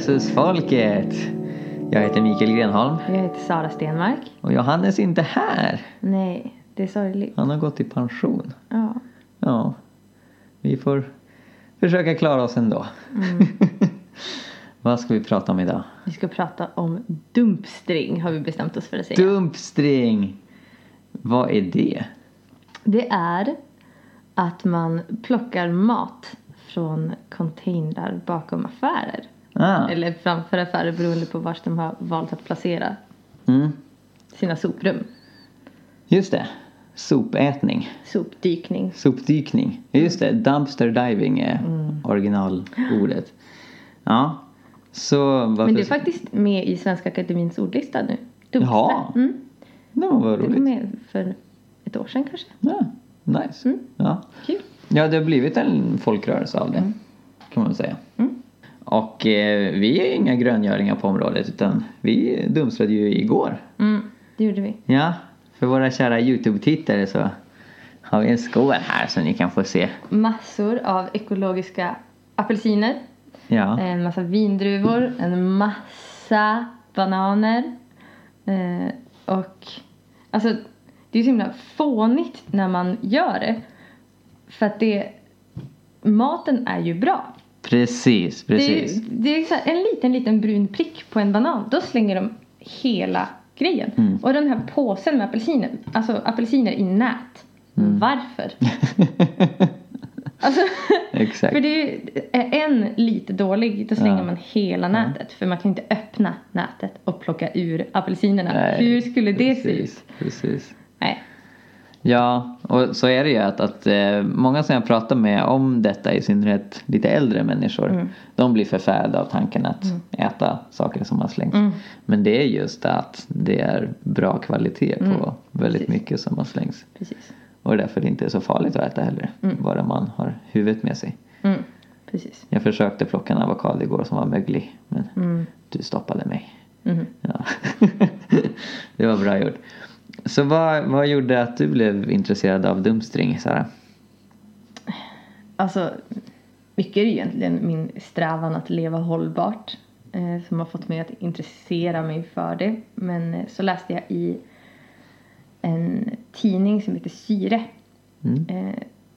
Jesusfolket! Jag heter Mikael Grenholm Jag heter Sara Stenmark. och Johannes är inte här. Nej, det är sorgligt. Han har gått i pension. Ja. Ja, vi får försöka klara oss ändå. Vad ska vi prata om idag? Vi ska prata om dumpstring har vi bestämt oss för att säga. Dumpstring! Vad är det? Det är att man plockar mat från containrar bakom affärer. Ah, Eller framför affärer beroende på var de har valt att placera mm, sina soprum. just det. Sopätning. Sopdykning. Sopdykning. Just det, dumpster diving är originalordet. Ja, så varför... Men det är faktiskt med i Svenska Akademins ordlista nu. Dumpster. Jaha. Mm. Ja, vad Det var roligt. med för ett år sedan kanske. Ja, nice. Mm. Ja. Kul. ja, det har blivit en folkrörelse av det. Kan man säga. Mm. Och eh, vi är inga gröngöringar på området utan vi dumstrade ju igår. Mm, det gjorde vi. Ja, för våra kära Youtube-tittare så har vi en skål här så ni kan få se. Massor av ekologiska apelsiner. Ja, En massa vindruvor. En massa bananer. Eh, och alltså det är så himla fånigt när man gör det. För att det maten är ju bra. Precis, precis. Det, är- det är en liten, liten brun prick på en banan. Då slänger de hela grejen. Mm. Och den här påsen med apelsiner, alltså apelsiner i nät. Mm. Varför? Alltså, Exakt. för det är en lite dålig, då slänger Ja. man hela nätet. För man kan inte öppna nätet och plocka ur apelsinerna. Nej, Hur skulle det se precis, ut? Precis. Nej. Ja, och så är det ju att, att eh, många som jag pratar med om detta, i synnerhet lite äldre människor, Mm. de blir förfärade av tanken att äta saker som har slängts. Mm. Men det är just att det är bra kvalitet på Mm, väldigt precis. mycket som har slängts. Precis. Och därför det inte är så farligt att äta heller, bara man har huvudet med sig. Mm. Precis. Jag försökte plocka en avokado igår som var möglig, men Mm. du stoppade mig. Ja. det var bra gjort. Så vad, vad gjorde att du blev intresserad av dumstring, Sara? Alltså, mycket är egentligen min strävan att leva hållbart eh, som har fått mig att intressera mig för det. Men eh, så läste jag i en tidning som heter Syre Mm. eh,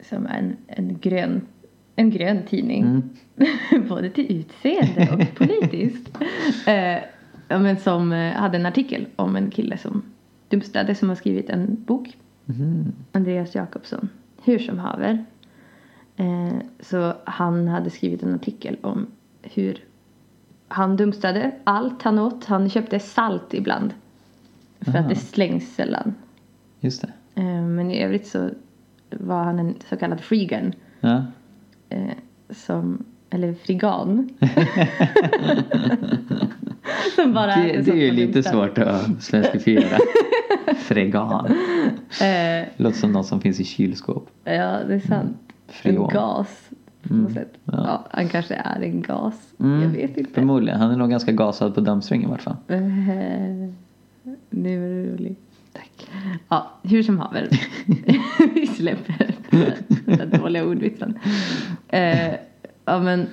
som är en, en, grön, en grön tidning. Mm. Både till utseende och politiskt. eh, men som eh, hade en artikel om en kille som dumstade som har skrivit en bok Mhm. Andreas Jakobsson, hur som haver. Eh, så han hade skrivit en artikel om hur han dumstade allt han åt. Han köpte salt ibland. För Aha. att det slängs sällan. Just det. Eh, men i övrigt så var han en så kallad freegan. Ja. Eh, som, eller frigan. som bara Det, det är ju lite svårt att svenskifiera. Fregan. Eh, Låter som något som finns i kylskåp. ja, det är sant. En Freon. gas. Mm, ja. Ja. han kanske är en gas. Mm, Jag vet inte. Förmodligen. Han är nog ganska gasad på dumpstring i vart fall. Eh, Nu är det roligt. Tack. Ja, hur som haver. Vi släpper den dåliga ordvitsen. Eh, ja, men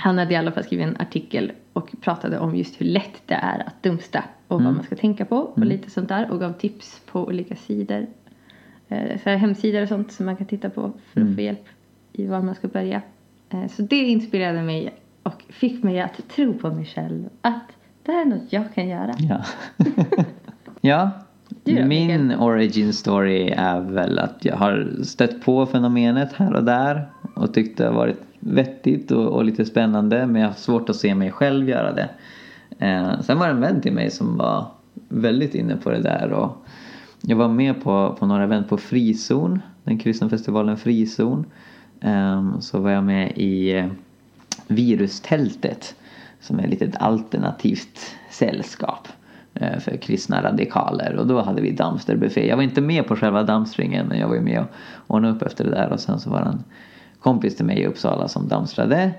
han hade i alla fall skrivit en artikel och pratade om just hur lätt det är att dumsta och Mm. vad man ska tänka på och lite sånt där och gav tips på olika sidor. Eh, så här hemsidor och sånt som man kan titta på för att Mm. få hjälp i var man ska börja. Eh, så det inspirerade mig och fick mig att tro på mig själv att det här är något jag kan göra. Ja. ja. Då, Min origin story är väl att jag har stött på fenomenet här och där och tyckt det har varit vettigt och, och lite spännande men jag har svårt att se mig själv göra det. Eh, sen var det en vän till mig som var väldigt inne på det där och jag var med på, på några event på Frizon, den kristna festivalen Frizon. Eh, så var jag med i eh, Virustältet som är lite ett alternativt sällskap eh, för kristna radikaler och då hade vi dumpsterbuffé. Jag var inte med på själva dumpstringen men jag var ju med och ordnade upp efter det där och sen så var det en kompis till mig i Uppsala som dumpstrade.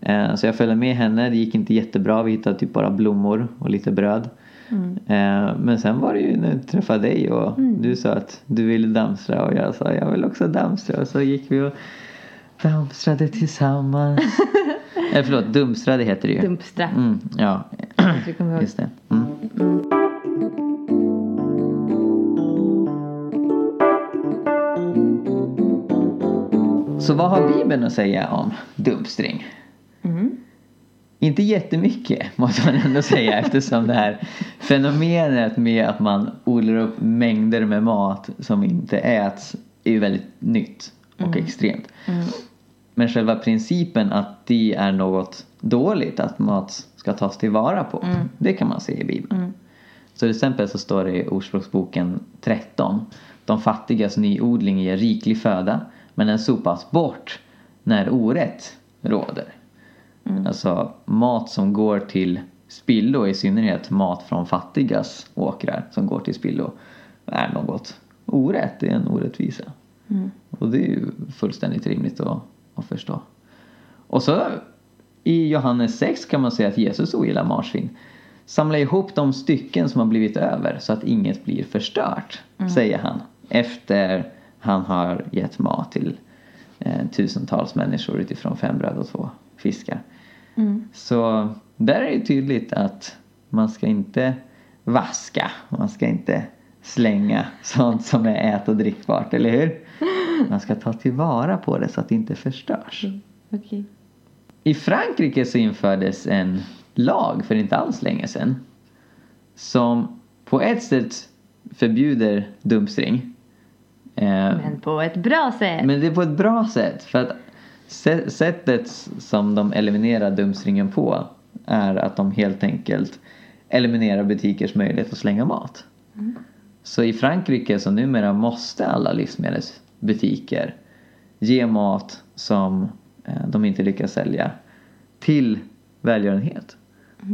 Eh, Så jag följde med henne, det gick inte jättebra, vi hittade typ bara blommor och lite bröd. Eh, Men sen var det ju när jag träffade dig och du sa att du ville dammstra och jag sa jag vill också dammstra och så gick vi och Dammstrade tillsammans. Eller förlåt, dumstrade heter det ju. Dumpstra. Mm, ja, just det. Så vad har Bibeln att säga om dumpstring? Mm. Inte jättemycket måste man ändå säga eftersom det här fenomenet med att man odlar upp mängder med mat som inte äts är ju väldigt nytt och extremt. Mm. Men själva principen att det är något dåligt att mat ska tas tillvara på. Mm. Det kan man se i Bibeln. Mm. Så till exempel så står det i Ordspråksboken 13. De fattigas nyodling ger riklig föda men den sopas bort när orätt råder. Alltså mat som går till spillo, i synnerhet mat från fattigas åkrar som går till spillo, är något orätt. Det är en orättvisa. Mm. Och det är ju fullständigt rimligt att, att förstå. Och så i Johannes 6 kan man säga att Jesus ogillar marsvin. Samla ihop de stycken som har blivit över så att inget blir förstört, säger han. Efter han har gett mat till eh, tusentals människor utifrån fem bröd och två fiskar. Mm. Så där är det tydligt att man ska inte vaska, man ska inte slänga sånt som är ät och drickbart, eller hur? Man ska ta tillvara på det så att det inte förstörs. Okej. I Frankrike så infördes en lag för inte alls länge sedan som på ett sätt förbjuder dumpstring. Eh, Men på ett bra sätt. men det är på ett bra sätt. För att sä- sättet som de eliminerar dumstringen på är att de helt enkelt eliminerar butikers möjlighet att slänga mat. Så i Frankrike så numera måste alla livsmedelsbutiker ge mat som eh, de inte lyckas sälja till välgörenhet.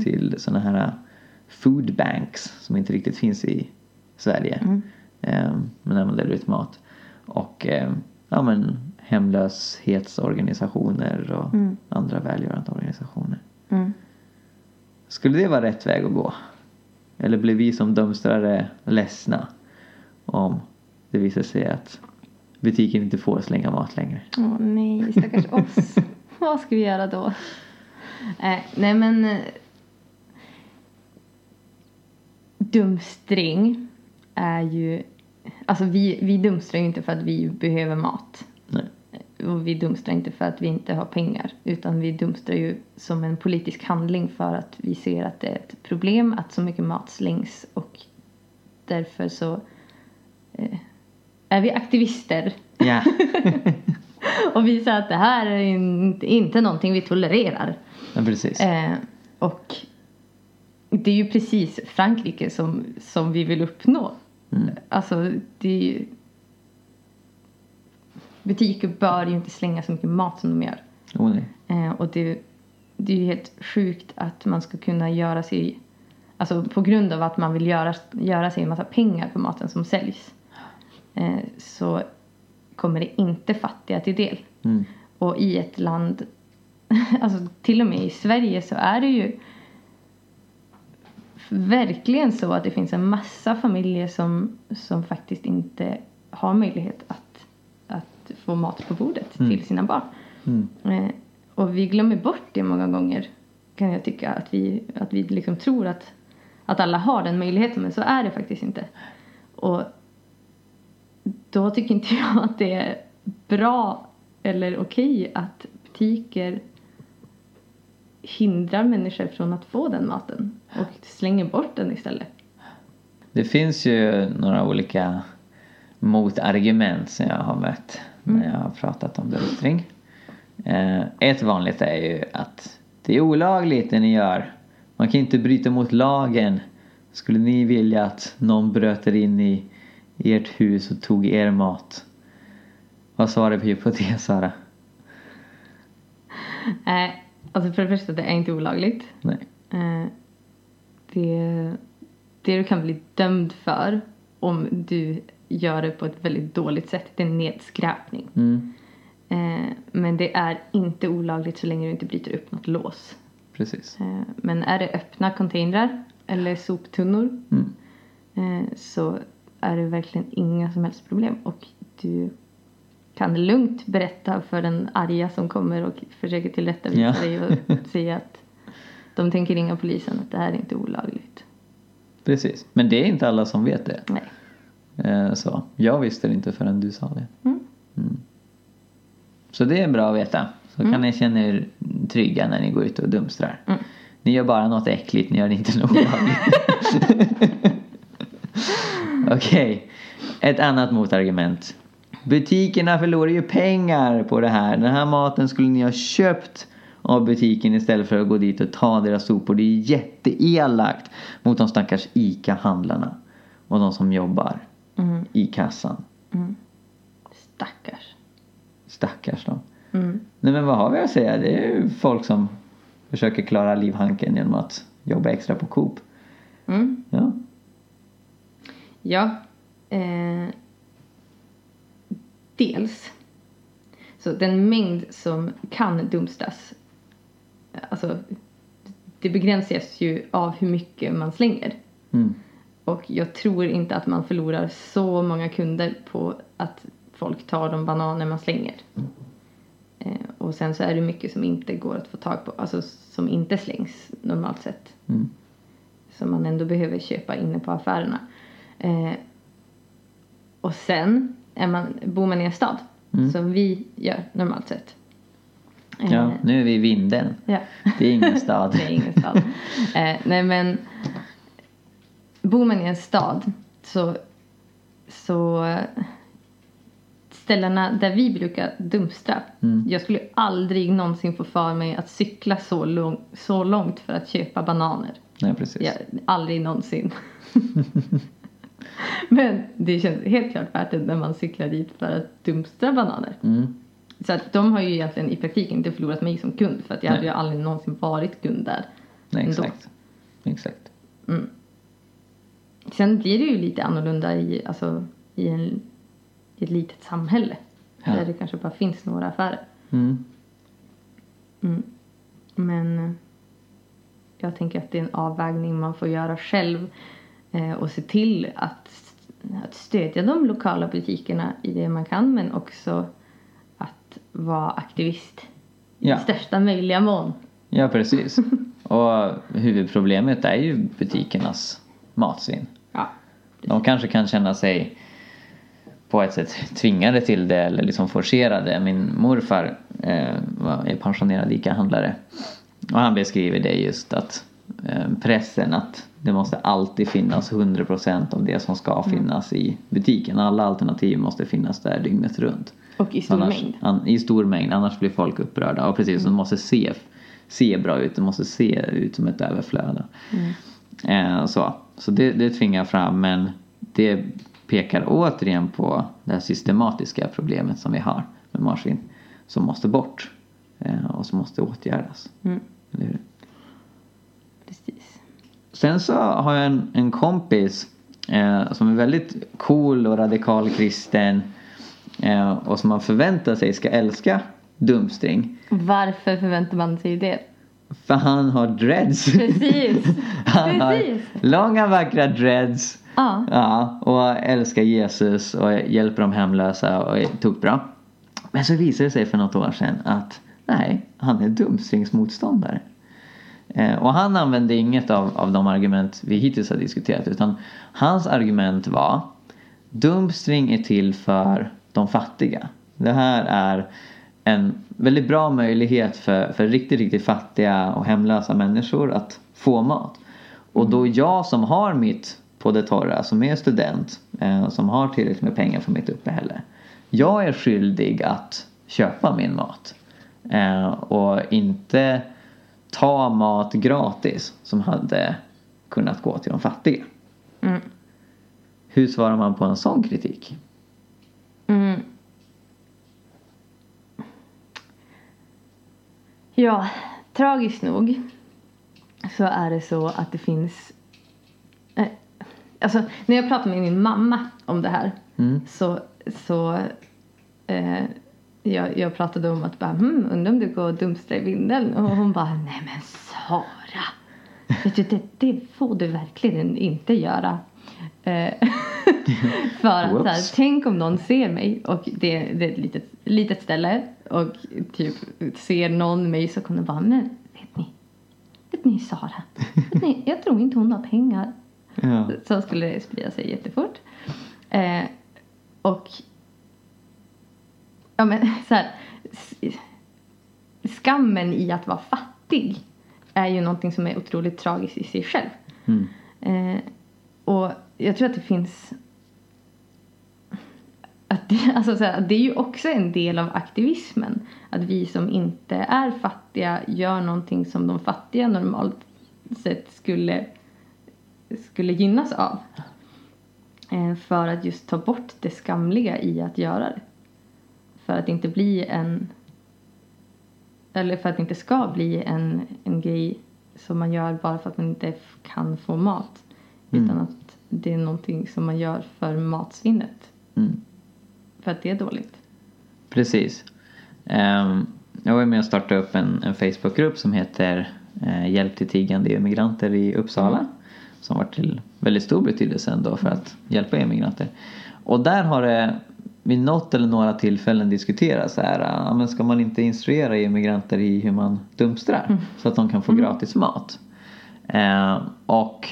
Till sådana här food banks som inte riktigt finns i Sverige. Mm. Eh, men man delar ut mat. Och eh, ja, men hemlöshetsorganisationer och Mm. andra välgörande organisationer. Mm. Skulle det vara rätt väg att gå? Eller blir vi som dumpstrare ledsna om det visar sig att butiken inte får slänga mat längre? Åh nej, stackars oss. Vad ska vi göra då? Eh, nej men... eh, Dumstring är ju... Alltså vi, vi dumstrar ju inte för att vi behöver mat. Nej. Och vi dumstrar inte för att vi inte har pengar. Utan vi dumstrar ju som en politisk handling för att vi ser att det är ett problem att så mycket mat slängs. Och därför så eh, är vi aktivister Ja. och visar att det här är inte, inte någonting vi tolererar. ja, precis. Eh, och det är ju precis Frankrike som, som vi vill uppnå. Mm. Alltså, det är ju... Butiker bör ju inte slänga så mycket mat som de gör. Oh. Eh, och det, det är ju helt sjukt att man ska kunna göra sig... Alltså på grund av att man vill göra, göra sig en massa pengar på maten som säljs. Eh, så kommer det inte fattiga till del. Mm. Och i ett land, alltså till och med i Sverige så är det ju verkligen så att det finns en massa familjer som, som faktiskt inte har möjlighet att, att få mat på bordet Mm. till sina barn. Mm. Eh, och vi glömmer bort det många gånger kan jag tycka. Att vi, att vi liksom tror att, att alla har den möjligheten men så är det faktiskt inte. Och då tycker inte jag att det är bra eller okej att butiker hindrar människor från att få den maten och slänger bort den istället. Det finns ju några olika motargument som jag har mött när jag har pratat om dumstring. Eh, ett vanligt är ju att det är olagligt det ni gör. Man kan inte bryta mot lagen. Skulle ni vilja att någon bröt er in i ert hus och tog er mat? Vad svarar vi på det Sara? Eh, alltså för det första, det är inte olagligt. Nej. Eh, det, det du kan bli dömd för om du gör det på ett väldigt dåligt sätt, det är nedskräpning. Mm, Eh, men det är inte olagligt så länge du inte bryter upp något lås. precis. Eh, men är det öppna containrar eller soptunnor Mm. så är det verkligen inga som helst problem. Och du kan lugnt berätta för den arga som kommer och försöker tillrättavisa Ja. dig och säga att de tänker ringa polisen att det här är inte olagligt. Precis. Men det är inte alla som vet det. Nej. Eh, Så. Jag visste det inte förrän du sa det. Mm. Så det är bra att veta. Så kan ni känna er trygga när ni går ut och dumstrar. Ni gör bara något äckligt, ni gör det inte något olagligt. Okej, ett annat motargument. Butikerna förlorar ju pengar på det här. Den här maten skulle ni ha köpt av butiken istället för att gå dit och ta deras sopor. Det är jätteelakt mot de stackars ICA-handlarna och de som jobbar Mm. i kassan. Stackars. Stackars dem. Mm. Nej men vad har vi att säga? Det är ju folk som försöker klara livhanken genom att jobba extra på Coop. Mm. Ja. Ja. Eh, dels. Så den mängd som kan dumpstas. Alltså. Det begränsas ju av hur mycket man slänger. Mm. Och jag tror inte att man förlorar så många kunder på att folk tar de bananer man slänger. Eh, och sen så är det mycket som inte går att få tag på. Alltså som inte slängs normalt sett. Mm. Som man ändå behöver köpa inne på affärerna. Eh, och sen är man, bor man i en stad. Som vi gör normalt sett. Eh, ja, nu är vi i Vindeln. ja. Det är ingen stad. Det är ingen stad. eh, nej men bor man i en stad så, så eh, ställena där vi brukar dumpstra. Mm. Jag skulle aldrig någonsin få för mig att cykla så, lång, så långt för att köpa bananer. Nej, precis. Ja, aldrig någonsin. Men det känns helt klart värt det när man cyklar dit för att dumpstra bananer. Mm. Så att de har ju egentligen i praktiken inte förlorat mig som kund för att jag Nej. hade ju aldrig någonsin varit kund där. Nej, ändå. exakt. Exakt. Sen blir det ju lite annorlunda i, alltså, i, en, i ett litet samhälle. Ja. Där det kanske bara finns några affärer. Mm. Men eh, jag tänker att det är en avvägning man får göra själv. Eh, och se till att, att stödja de lokala butikerna i det man kan. Men också att vara aktivist Ja. i största möjliga mån. Ja, precis. Och huvudproblemet är ju butikernas matsvinn. Ja. De kanske kan känna sig på ett sätt tvingade till det eller liksom forcerade. Min morfar eh, var- är pensionerad ICA-handlare. Och han beskriver det just att eh, pressen att det måste alltid finnas 100% av det som ska finnas i butiken. Alla alternativ måste finnas där dygnet runt. Och i stor Annars, mängd. an, I stor mängd, annars blir folk upprörda. Och precis, de måste se, se bra ut, det måste se ut som ett överflöd. Eh, så så det, det tvingar fram, men det pekar återigen på det här systematiska problemet som vi har med marsvin. Som måste bort eh, och som måste åtgärdas. Mm. Eller hur? Precis. Sen så har jag en, en kompis eh, som är väldigt cool och radikal kristen eh, och som man förväntar sig ska älska dumpstring. Varför förväntar man sig det? För han har dreads. Precis. Han har Precis. långa vackra dreads. Ja. Ja, och älskar Jesus och hjälper de hemlösa och är tokbra. Men så visade det sig för något år sedan att nej, han är dumstringsmotståndare. Eh, och han använde inget av, av de argument vi hittills har diskuterat utan hans argument var Dumpstring är till för de fattiga. Det här är en väldigt bra möjlighet för, för riktigt, riktigt fattiga och hemlösa människor att få mat. Och då jag som har mitt på det torra, som är student, eh, som har tillräckligt med pengar för mitt uppehälle. Jag är skyldig att köpa min mat. Eh, och inte ta mat gratis som hade kunnat gå till de fattiga. Mm. Hur svarar man på en sån kritik? Mm. Ja, tragiskt nog så är det så att det finns... Eh, alltså, när jag pratar med min mamma om det här Mm. så... så eh, jag, jag pratade om att bara, hmm, undrar om du går och dumstrar i Vindeln? Och hon bara, nej men Sara! Vet du, det, det får du verkligen inte göra. Eh, för att så här, Whoops. tänk om någon ser mig och det, det är ett litet, litet ställe och typ ser någon mig så kommer det bara, men vet ni, vet ni Sara, vet ni, jag tror inte hon har pengar. Ja. Så skulle det sprida sig jättefort. Eh, och ja men så här, skammen i att vara fattig är ju någonting som är otroligt tragiskt i sig själv. Mm. Eh, och jag tror att det finns att det, alltså så här, det är ju också en del av aktivismen. Att vi som inte är fattiga gör någonting som de fattiga normalt sett skulle, skulle gynnas av. Eh, för att just ta bort det skamliga i att göra det. För att det inte bli en eller för att det inte ska bli en, en grej som man gör bara för att man inte kan få mat. Mm. Utan att det är någonting som man gör för matsvinnet. Mm. För att det är dåligt. Precis. Ehm, jag var med och startade upp en, en Facebookgrupp som heter eh, Hjälp till tiggande immigranter i Uppsala. Mm. Som var till väldigt stor betydelse ändå för att hjälpa immigranter. Och där har det vid något eller några tillfällen diskuterats så här, ja, men ska man inte instruera immigranter i hur man dumpstrar så att de kan få gratis mat. Eh, och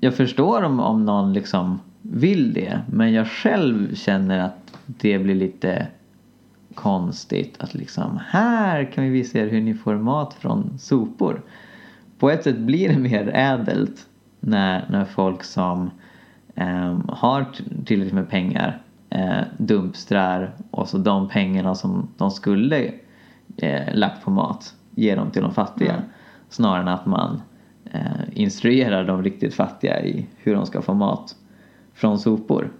jag förstår om, om någon liksom vill det men jag själv känner att det blir lite konstigt att liksom här kan vi visa er hur ni får mat från sopor. På ett sätt blir det mer ädelt när, när folk som ehm, har tillräckligt med pengar eh, dumpstrar och så de pengarna som de skulle eh, lagt på mat ger dem till de fattiga. Mm. Snarare än att man eh, instruerar de riktigt fattiga i hur de ska få mat från sopor.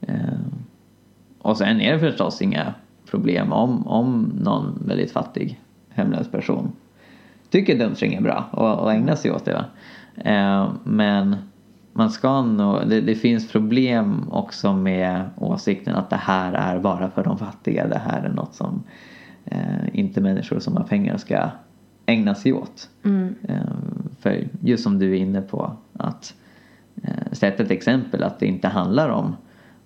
Eh, och sen är det förstås inga problem om, om någon väldigt fattig hemlös person tycker dumpstring är bra och, och ägnar sig åt det. Va? Eh, men man ska nog, det, det finns problem också med åsikten att det här är bara för de fattiga. Det här är något som eh, inte människor som har pengar ska ägna sig åt. Mm. Eh, för just som du är inne på att eh, sätta ett exempel att det inte handlar om,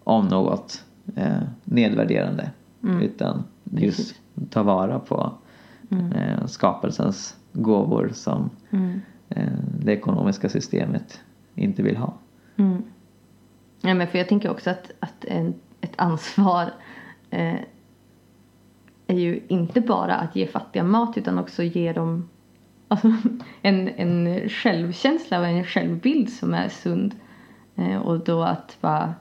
om något eh, nedvärderande Mm. utan just ta vara på Mm. eh, skapelsens gåvor som Mm. eh, det ekonomiska systemet inte vill ha. Mm. Ja, men för jag tänker också att, att en, ett ansvar eh, är ju inte bara att ge fattiga mat utan också ge dem alltså, en, en självkänsla och en självbild som är sund. Eh, och då att bara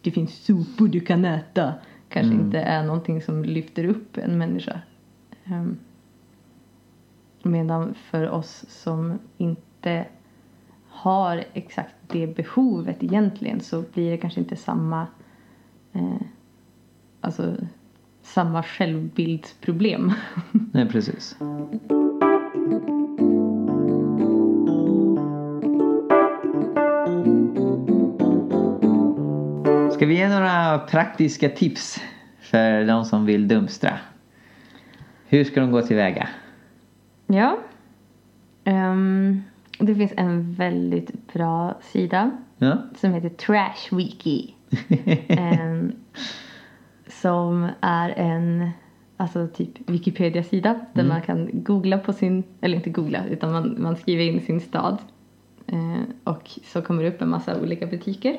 det finns sopor du kan äta kanske Mm. inte är någonting som lyfter upp en människa. Um, medan för oss som inte har exakt det behovet egentligen så blir det kanske inte samma eh, alltså samma självbildsproblem. Nej, precis. Ska vi ge några praktiska tips för de som vill dumstra? Hur ska de gå tillväga? ja. Ehm, det finns en väldigt bra sida Ja. som heter Trashwiki. Ehm, som är en alltså typ Wikipedia-sida där man kan googla på sin, eller inte googla utan man, man skriver in sin stad. Eh, och så kommer det upp en massa olika butiker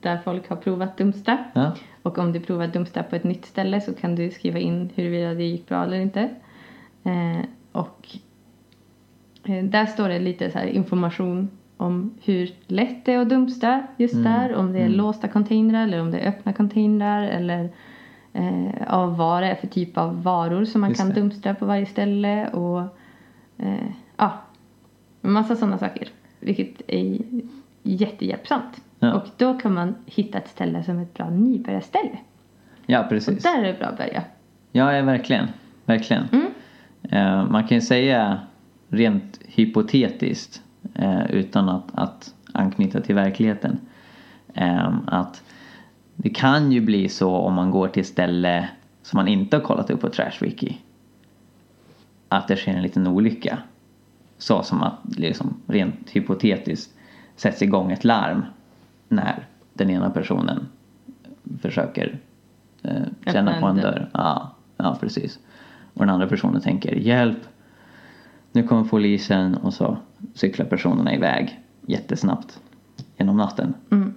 där folk har provat dumpstra. Ja. Och om du provar dumpstra på ett nytt ställe så kan du skriva in huruvida det gick bra eller inte. Eh, och där står det lite så information om hur lätt det är att dumpstra just Mm, där. Om det är mm. låsta containrar eller om det är öppna containrar. Eller eh, av vad det är för typ av varor som man Just kan det. dumpstra på varje ställe. Och eh, ja, massa sådana saker. Vilket är jättehjälpsamt. Ja. Och då kan man hitta ett ställe som ett bra nybörjarställe. ja, Och precis. där är det bra att börja. Ja, ja verkligen. verkligen. Mm. Eh, man kan ju säga rent hypotetiskt eh, utan att, att anknyta till verkligheten eh, att det kan ju bli så om man går till ställe som man inte har kollat upp på Trashwiki att det sker en liten olycka. Så som att liksom rent hypotetiskt sätts igång ett larm när den ena personen försöker eh, känna på en dörr. Ja, ja, precis. Och den andra personen tänker hjälp, nu kommer polisen och så cyklar personerna iväg jättesnabbt genom natten. Mm.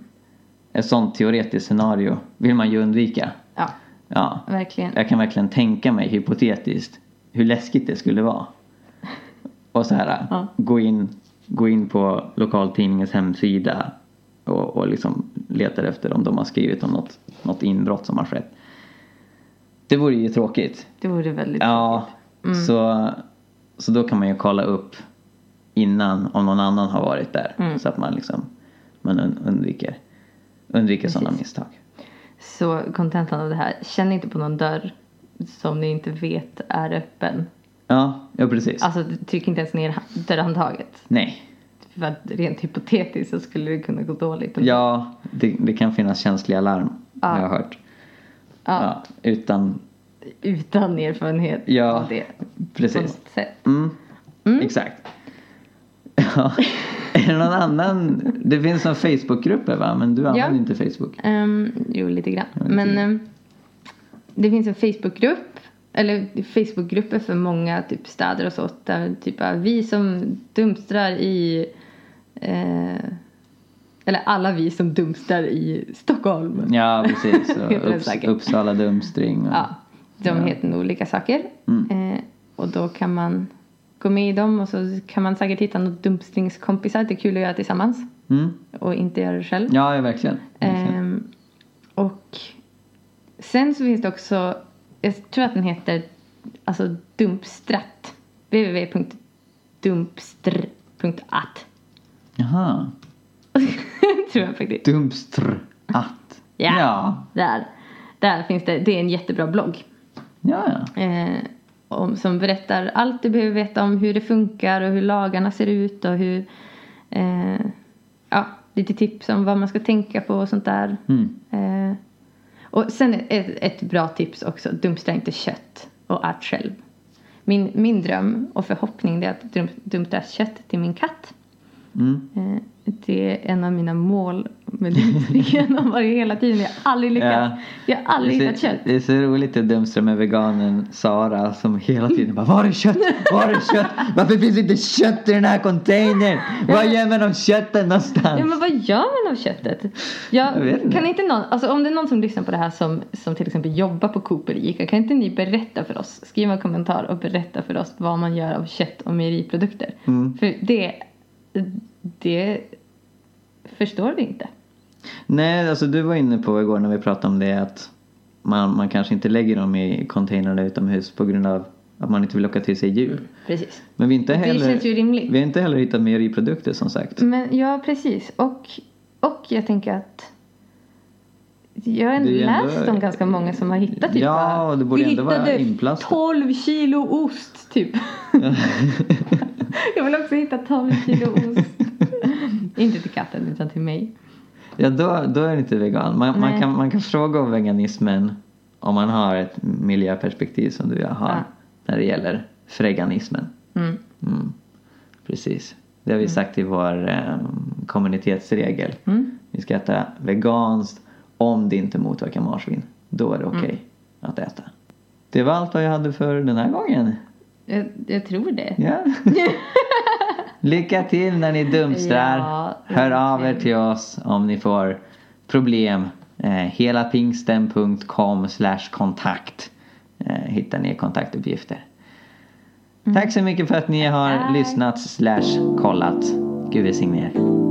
Ett sånt teoretiskt scenario vill man ju undvika. Ja, Ja, verkligen. jag kan verkligen tänka mig hypotetiskt hur läskigt det skulle vara. Och så här, Ja. gå, in, gå in på lokaltidningens hemsida och, och liksom letar efter om de har skrivit om något, något inbrott som har skett. Det vore ju tråkigt. Det vore väldigt Ja, så, så då kan man ju kolla upp innan om någon annan har varit där. Mm. Så att man liksom man und- undviker, undviker sådana misstag. Så kontentan av det här, känn inte på någon dörr som ni inte vet är öppen. Ja, ja precis. Alltså tryck inte ens ner dörrhandtaget. Nej. För att rent hypotetiskt så skulle det kunna gå dåligt. Ja, det, det kan finnas känsliga larm. Ja. Har jag hört. Ja, Ja, utan, Utan erfarenhet Ja, av det på precis. något sätt. Mm, exakt. Ja. Är det någon annan? Det finns någon Facebookgrupper va? Men du använder Ja. inte Facebook. Um, jo, lite grann. Men ehm, det finns en Facebookgrupp. Eller Facebookgrupper för många typ städer och så. Där typ är vi som dumstrar i... Eh, eller alla vi som dumstrar i Stockholm. Ja, precis. Och Upps. Uppsala Dumstring. Och, Ja, de heter nog olika saker. Mm. Eh, och då kan man gå med i dem och så kan man säkert hitta något dumpstringskompisar. Det är kul att göra tillsammans. Mm. Och inte göra det själv. Ja, ja, verkligen. verkligen. Ehm, och sen så finns det också, jag tror att den heter alltså Dumpstrat. www.dumpstr.at Jaha. tror jag faktiskt. Dumstr. Att. Ja. Ja. Där, där finns det, det är en jättebra blogg. Ja, ja. Eh, om, som berättar allt du behöver veta om hur det funkar och hur lagarna ser ut och hur eh, ja, lite tips om vad man ska tänka på och sånt där. Mm. Eh, och sen ett, ett bra tips också, dumpstra inte kött och ät själv. Min, min dröm och förhoppning är att dum, dumpstra kött till min katt. Mm. Det är en av mina mål med dumpstringen har varit hela tiden. Jag har aldrig lyckats. Ja. Jag har aldrig det, hittat kött. det är så roligt att dumstra med veganen Sara som hela tiden bara Var är kött? Var är kött? Varför finns inte kött i den här containern? Var gör man om köttet någonstans? Ja men vad gör man av köttet? Jag, Jag vet inte. kan inte någon, alltså om det är någon som lyssnar på det här som, som till exempel jobbar på Coop eller Ica. Kan inte ni berätta för oss, skriva en kommentar och berätta för oss vad man gör av kött och mejeriprodukter. Mm. För det, det förstår vi inte. Nej, alltså du var inne på igår när vi pratade om det att man, man kanske inte lägger dem i containrarna utomhus på grund av att man inte vill locka till sig djur. Precis. Men vi, inte Det heller, känns ju rimligt. vi har inte heller hittat mejeriprodukter som sagt. Men ja, precis. Och, och jag tänker att jag har Det läst ändå- om ganska många som har hittat typ Ja, och det borde Vi ändå vara inplastat." 12 kilo ost typ. jag vill också hitta 12 kilo ost. Inte till katten utan till mig. Ja, då, då är det inte vegan. Man, man, kan, man kan fråga om veganismen om man har ett miljöperspektiv som du har Ja. när det gäller freganismen. Mm. Mm. Precis. Det har vi sagt i vår eh, kommunitetsregel. Mm. Vi ska äta veganskt om det inte motverkar marsvin. Då är det okej Mm. att äta. Det var allt vad jag hade för den här gången. Jag, jag tror det. Ja. Lycka till när ni dumstrar. Ja, Hör av er till oss om ni får problem. Eh, helapingsten.com kontakt eh, hittar ni kontaktuppgifter. Tack så mycket för att ni har Tack. lyssnat slash kollat. Gud välsigne er.